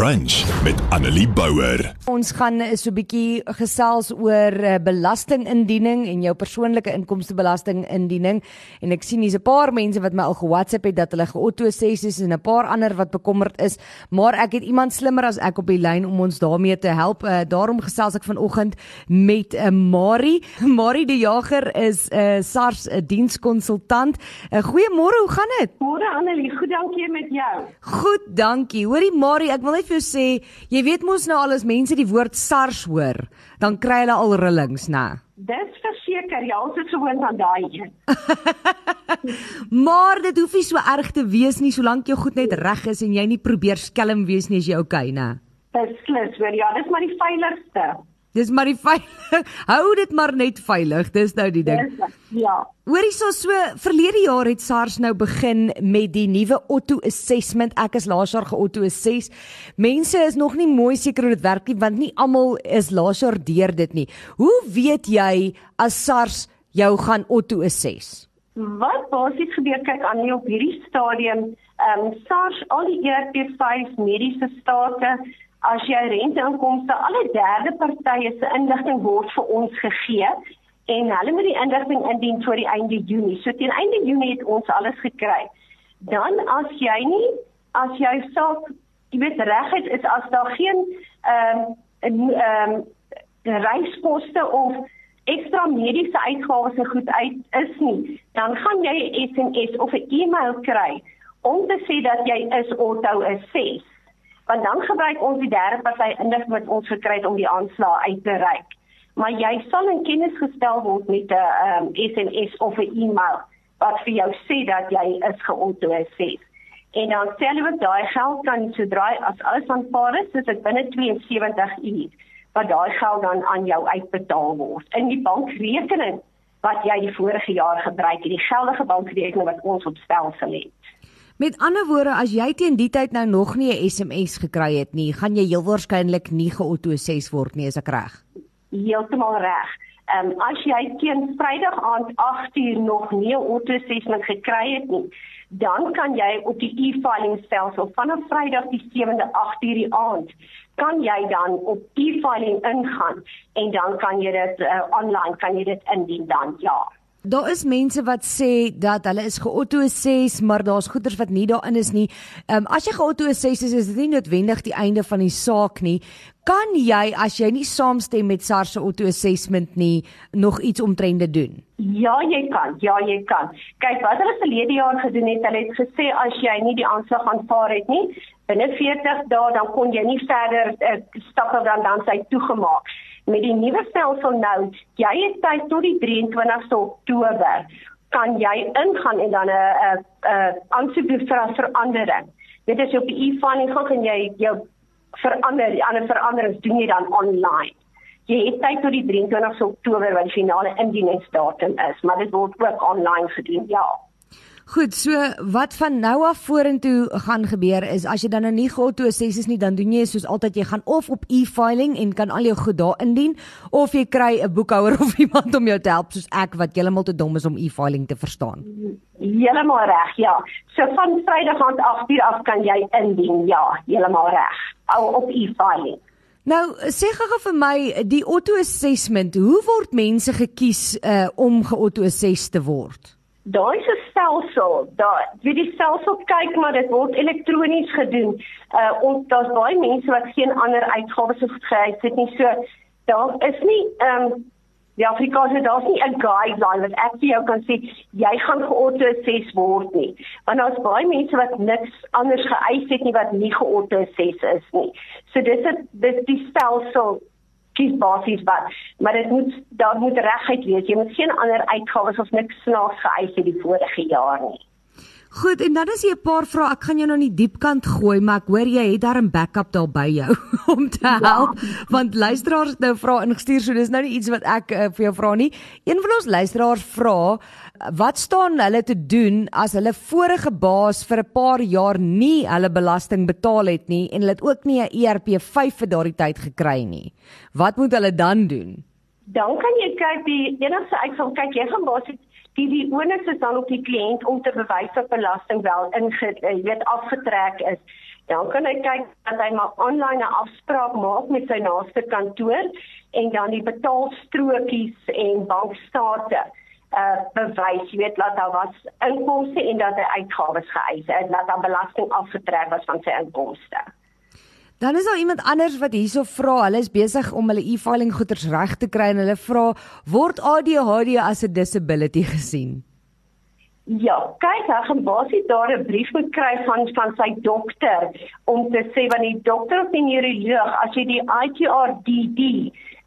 Brunch met Annelie Bouwer. Ons gaan so 'n bietjie gesels oor uh, belastingindiening en jou persoonlike inkomstebelastingindiening en ek sien hier's 'n paar mense wat my al ge-WhatsApp het dat hulle geauto ses is en 'n paar ander wat bekommerd is, maar ek het iemand slimmer as ek op die lyn om ons daarmee te help. Uh, daarom gesels ek vanoggend met 'n uh, Marie. Marie die Jager is 'n uh, SARS dienskonsultant. Uh, Goeiemôre, hoe gaan dit? Môre Annelie, goed dankie met jou. Goed, dankie. Hoorie Marie, ek wil net vir jou sê, jy weet mos nou al as mense die woord SARS hoor, dan kry hulle al rillings, né? Dis verseker, ja, ons is gewoond aan daai een. maar dit hoef nie so erg te wees nie solank jou goed net reg is en jy nie probeer skelm wees nie as jy okay, né? Beslis, hoor, ja, dis maar die veiligste. Dis maar die veilig. Hou dit maar net veilig. Dis nou die ding. Ja. Hoorie so so verlede jaar het SARS nou begin met die nuwe auto assessment. Ek is laas jaar ge-auto assess. Mense is nog nie mooi seker hoe dit werk nie want nie almal is laas jaar deur dit nie. Hoe weet jy as SARS jou gaan auto assess? Wat basies gebeur kyk aan nie op hierdie stadium, ehm um, SARS al die ERP5 mediese state as jy renteinkomste alle derde partye se inligting word vir ons gegee en hulle moet die inligting indien voor die einde Junie. So teen einde Junie het ons alles gekry. Dan as jy nie as jy saak jy weet regheid is as daar geen ehm um, ehm um, reiskoste of ekstra mediese uitgawes en goed uit is nie, dan gaan jy 'n SMS of 'n e-mail kry om te sê dat jy is auto assess want dan gebruik ons die derde party inligting wat ons gekry het om die aanslag uit te reik. Maar jy sal in kennis gestel word met 'n um, SMS of 'n e-mail wat vir jou sê dat jy is geautoriseer. En dan stel jy wat daai geld kan sodra as alles aanvaar is, is dit binne 72 uur wat daai geld dan aan jou uitbetaal word in die bankrekening wat jy die vorige jaar gebruik het, die geldige bankrekening wat ons op stelsel het. Met ander woorde, as jy teen die tyd nou nog nie 'n SMS gekry het nie, gaan jy heel waarskynlik nie geauto-ses word nie, is ek reg? Heeltemal reg. Ehm um, as jy teen Vrydag aand 8uur nog nie 'n auto-assessment gekry het nie, dan kan jy op die e-filing stelsel vanaf Vrydag die 7de 8uur die aand kan jy dan op e-filing ingaan en dan kan jy dit uh, online kan jy dit indien dan ja. Daar is mense wat sê dat hulle is geauto-assess, maar daar's goeders wat nie daarin is nie. Ehm um, as jy geauto-assess is, is dit nie noodwendig die einde van die saak nie. Kan jy as jy nie saamstem met SARS se auto-assessment nie, nog iets omtrent dit doen? Ja, jy kan. Ja, jy kan. Kyk, wat hulle verlede jaar gedoen het, hulle het gesê as jy nie die aanslag aanvaar het nie, binne 40 dae dan kon jy nie verder uh, stappe dan dan sy toegemaak met die nuwe stelsel nou, jy het tyd tot die 23ste Oktober kan jy ingaan en dan 'n 'n 'n aansoek doen vir 'n verandering. Dit is op die e-filing gaan kan jy jou verander, die ander veranderings doen jy dan online. Jy het tyd tot die 23ste Oktober wat die finale indieningsdatum is, maar dit word ook online gedoen, ja. Goed, so wat van nou af vorentoe gaan gebeur is as jy dan nou nie geauto assess is nie, dan doen jy soos altyd jy gaan of op e-filing en kan al jou goed daar indien of jy kry 'n boekhouer of iemand om jou te help soos ek wat heeltemal te dom is om e-filing te verstaan. Heeltemal reg, ja. So van Vrydag aand 8uur af kan jy indien, ja, heeltemal reg. Al op e-filing. Nou, sê gou vir my, die auto assessment, hoe word mense gekies uh, om geauto assess te word? Daai is 'n stelsel. Daar wie die stelsel kyk maar dit word elektronies gedoen. Uh ons daar's baie mense wat geen ander uitgawes het gekry het nie. So daar is nie ehm um, die Afrikaanse daar's nie 'n guideline wat ek vir jou kan sê jy gaan geauto-assess word nie. Want daar's baie mense wat niks anders geëis het nie wat nie geauto-assess is nie. So dis dit die stelsel kies basies wat maar dit moet daar moet regheid wees jy moet geen ander uitgawes of niks snaaks geëis het die vorige jaar nie Goed en dan is hier 'n paar vrae ek gaan jou nou nie diep kant gooi maar ek hoor jy het daar 'n backup daar by jou om te ja. help ja. want luisteraars het nou vra ingestuur so dis nou nie iets wat ek uh, vir jou vra nie een van ons luisteraars vra wat staan hulle te doen as hulle vorige baas vir 'n paar jaar nie hulle belasting betaal het nie en hulle het ook nie 'n ERP5 vir daardie tyd gekry nie. Wat moet hulle dan doen? Dan kan jy kyk die enigste uitval kyk jy gaan basies die die onus is dan op die kliënt om te bewys dat belasting wel inge jy weet afgetrek is Dan kan hy kyk dat hy maar aanlyn 'n afspraak maak met sy naaste kantoor en dan die betaalstrokies en bankstate uh bewys, jy weet dat daar was inkomste en dat hy uitgawes geëis het, dat daar belasting afgetrek was van sy inkomste. Dan is daar iemand anders wat hierso vra, hulle is besig om hulle e-filing goeders reg te kry en hulle vra, word ADHD as 'n disability gesien? Ja, kyk, hy gaan basies daar 'n brief moet kry van van sy dokter om te sê van die dokter of die neuroloog as jy die ITRDD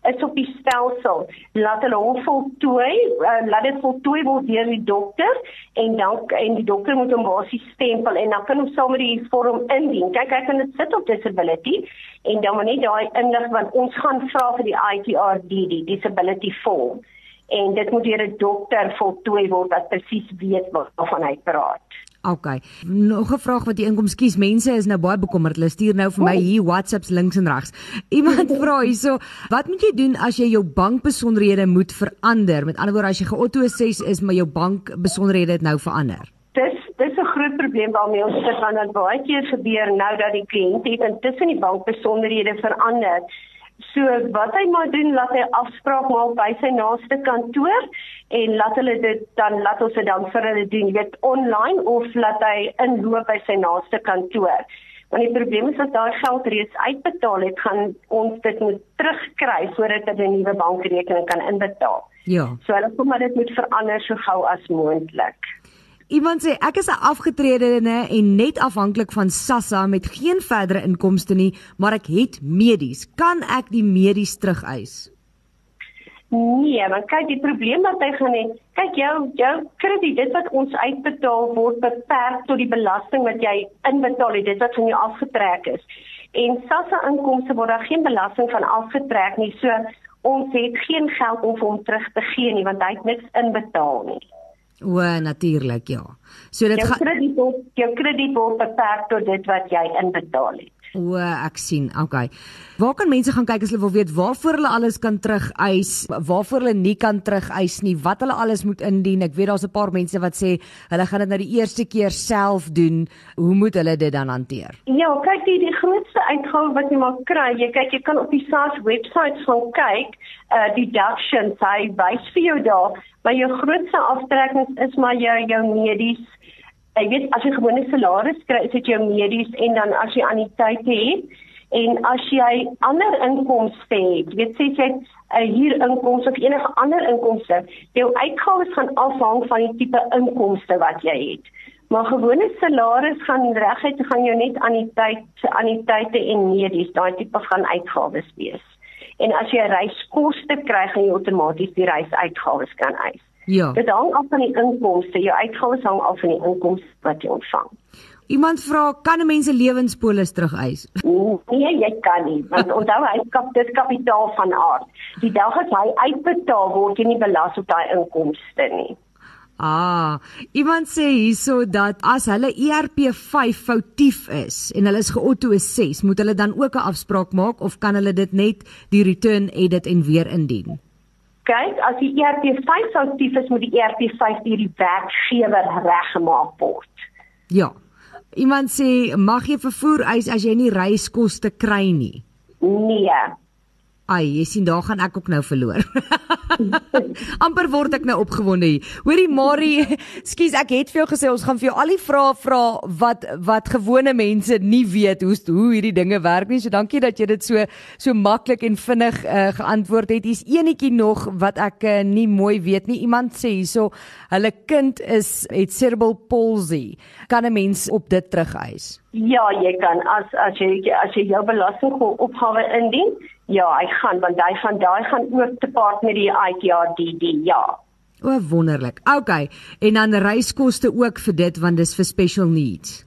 is op die stelsel, laat hulle hom voltooi, uh, laat dit voltooi word deur die dokter en dan en die dokter moet hom basies stempel en dan kan hom sommer die vorm indien. Kyk, hy kan dit sit op disability en dan moet net daai inlig want ons gaan vra vir die ITRDD, disability form en dit moet deur 'n dokter voltooi word wat presies weet waarvan hy praat. OK. Nog 'n vraag wat die inkoms kies. Mense is nou baie bekommerd. Hulle stuur nou vir my hier WhatsApps links en regs. Iemand vra hierso, wat moet jy doen as jy jou bankbesonderhede moet verander? Met ander woorde, as jy geauto 6 is, maar jou bankbesonderhede het nou verander. Dis dis 'n groot probleem waarmee ons sit want dit baie keer gebeur nou dat die kliënt het intussen die bankbesonderhede verander So wat hy maar doen, laat hy afspraak maak by sy naaste kantoor en laat hulle dit dan laat ons dit dan vir hulle doen, weet online of laat hy inloop by sy naaste kantoor. Want die probleem is dat daai geld reeds uitbetaal het, gaan ons dit moet terugkry voordat hy 'n nuwe bankrekening kan inbetaal. Ja. So hulle kom maar dit moet verander so gou as moontlik. Iemand sê ek is 'n afgetredene en net afhanklik van SASSA met geen verdere inkomste nie, maar ek het medies. Kan ek die medies terugeis? Nee, want kyk die probleem wat hy gaan hê, kyk jou jou krediet, dit wat ons uitbetaal word beperk tot die belasting wat jy inbetaal het, dit wat van jou afgetrek is. En SASSA inkomste word daar geen belasting van afgetrek nie. So ons het geen geld om vir hom terug te gee nie want hy het niks inbetaal nie. O, natuurlik, ja. So dit gaan krediet op jou krediet word beperk tot dit wat jy inbetaal het. O, ek sien. Okay. Waar kan mense gaan kyk as hulle wil weet waarvoor hulle alles kan terugeis, waarvoor hulle nie kan terugeis nie, wat hulle alles moet indien? Ek weet daar's 'n paar mense wat sê hulle gaan dit nou die eerste keer self doen. Hoe moet hulle dit dan hanteer? Ja, kyk die die grootste uitgawe wat jy maar kry. Jy kyk jy kan op die SARS webwerf gaan kyk, uh deductions, hy wys vir jou daar, maar jou grootste aftrekkings is maar jou jou medies Jy weet as jy gewone salaris kry, is dit jou medies en dan as jy anniteite het en as jy ander inkomste het, weet sê jy 'n uh, hier inkomste of enige ander inkomste, jou uitgawes gaan afhang van die tipe inkomste wat jy het. Maar gewone salaris gaan reguit gaan jou net anniteit anniteite en medies, daai tipe van uitgawes wees. En as jy reiskoste kry, gaan jy outomaties die reisuitgawes kan eis. Ja. Dit hang af van die inkomste. Jou uitgawes hang af van die inkomste wat jy ontvang. Iemand vra, kan 'n mens se lewenspolis terugeis? Nee, jy kan nie, want onthou hy kap dit kapitaal van aard. Die dag as hy uitbetaal word, jy nie belas op daai inkomste nie. Ah, iemand sê hierso dat as hulle ERP5 foutief is en hulle is geauto 6, moet hulle dan ook 'n afspraak maak of kan hulle dit net die return edit en weer indien? kyk as die ERP5 foutief is moet die ERP5 deur die werkgewer reggemaak word. Ja. Iemand sê mag jy vervoer eis as jy nie reiskoste kry nie? Nee. Ai, jy sien daar gaan ek ook nou verloor. Amper word ek nou opgewonde hier. Hoorie Marie, skus ek het vir jou gesê ons gaan vir jou al die vrae vra wat wat gewone mense nie weet hoe hoe hierdie dinge werk nie. So dankie dat jy dit so so maklik en vinnig uh, geantwoord het. Hier's enetjie nog wat ek uh, nie mooi weet nie. Iemand sê hierso hulle kind is het cerebral palsy. Kan 'n mens op dit terugeis? Ja, jy kan as as jy as jy jou belastingopgawe indien, ja, hy gaan want hy van daai gaan ook te paart met die ITRDD, ja. O, wonderlik. OK. En dan reiskoste ook vir dit want dis vir special needs.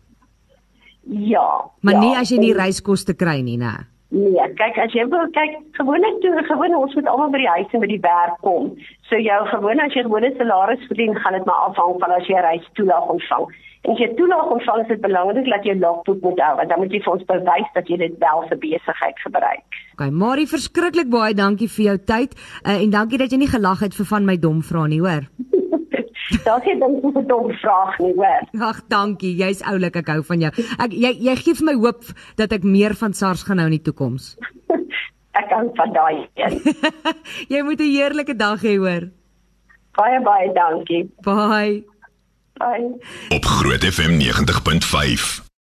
Ja. Maar ja, nie as jy nie reiskoste kry nie, né? Nee, kyk as jy wil kyk, gewoonlik toe gewoon ons moet almal by die huis en by die werk kom. So jou gewone as jy gewone salaris verdien, gaan dit maar afhang van as jy reis toelaag ontvang. En as jy toelaag ontvang, is dit belangrik dat jy logboek moet hou, want dan moet jy vir ons bewys dat jy dit wel vir besigheid gebruik. OK, Marie, verskriklik baie dankie vir jou tyd uh, en dankie dat jy nie gelag het vir van my dom vrae nie, hoor. Daar's nie ding om te dom vraag nie, hoor. Ag, dankie. Jy's oulik, ek hou van jou. Ek jy jy gee vir my hoop dat ek meer van SARS gaan hou in die toekoms. Ek kan van daai een. jy moet 'n heerlike dag hê, hoor. Baie baie dankie. Bye. Bye. Op Groot FM 90.5.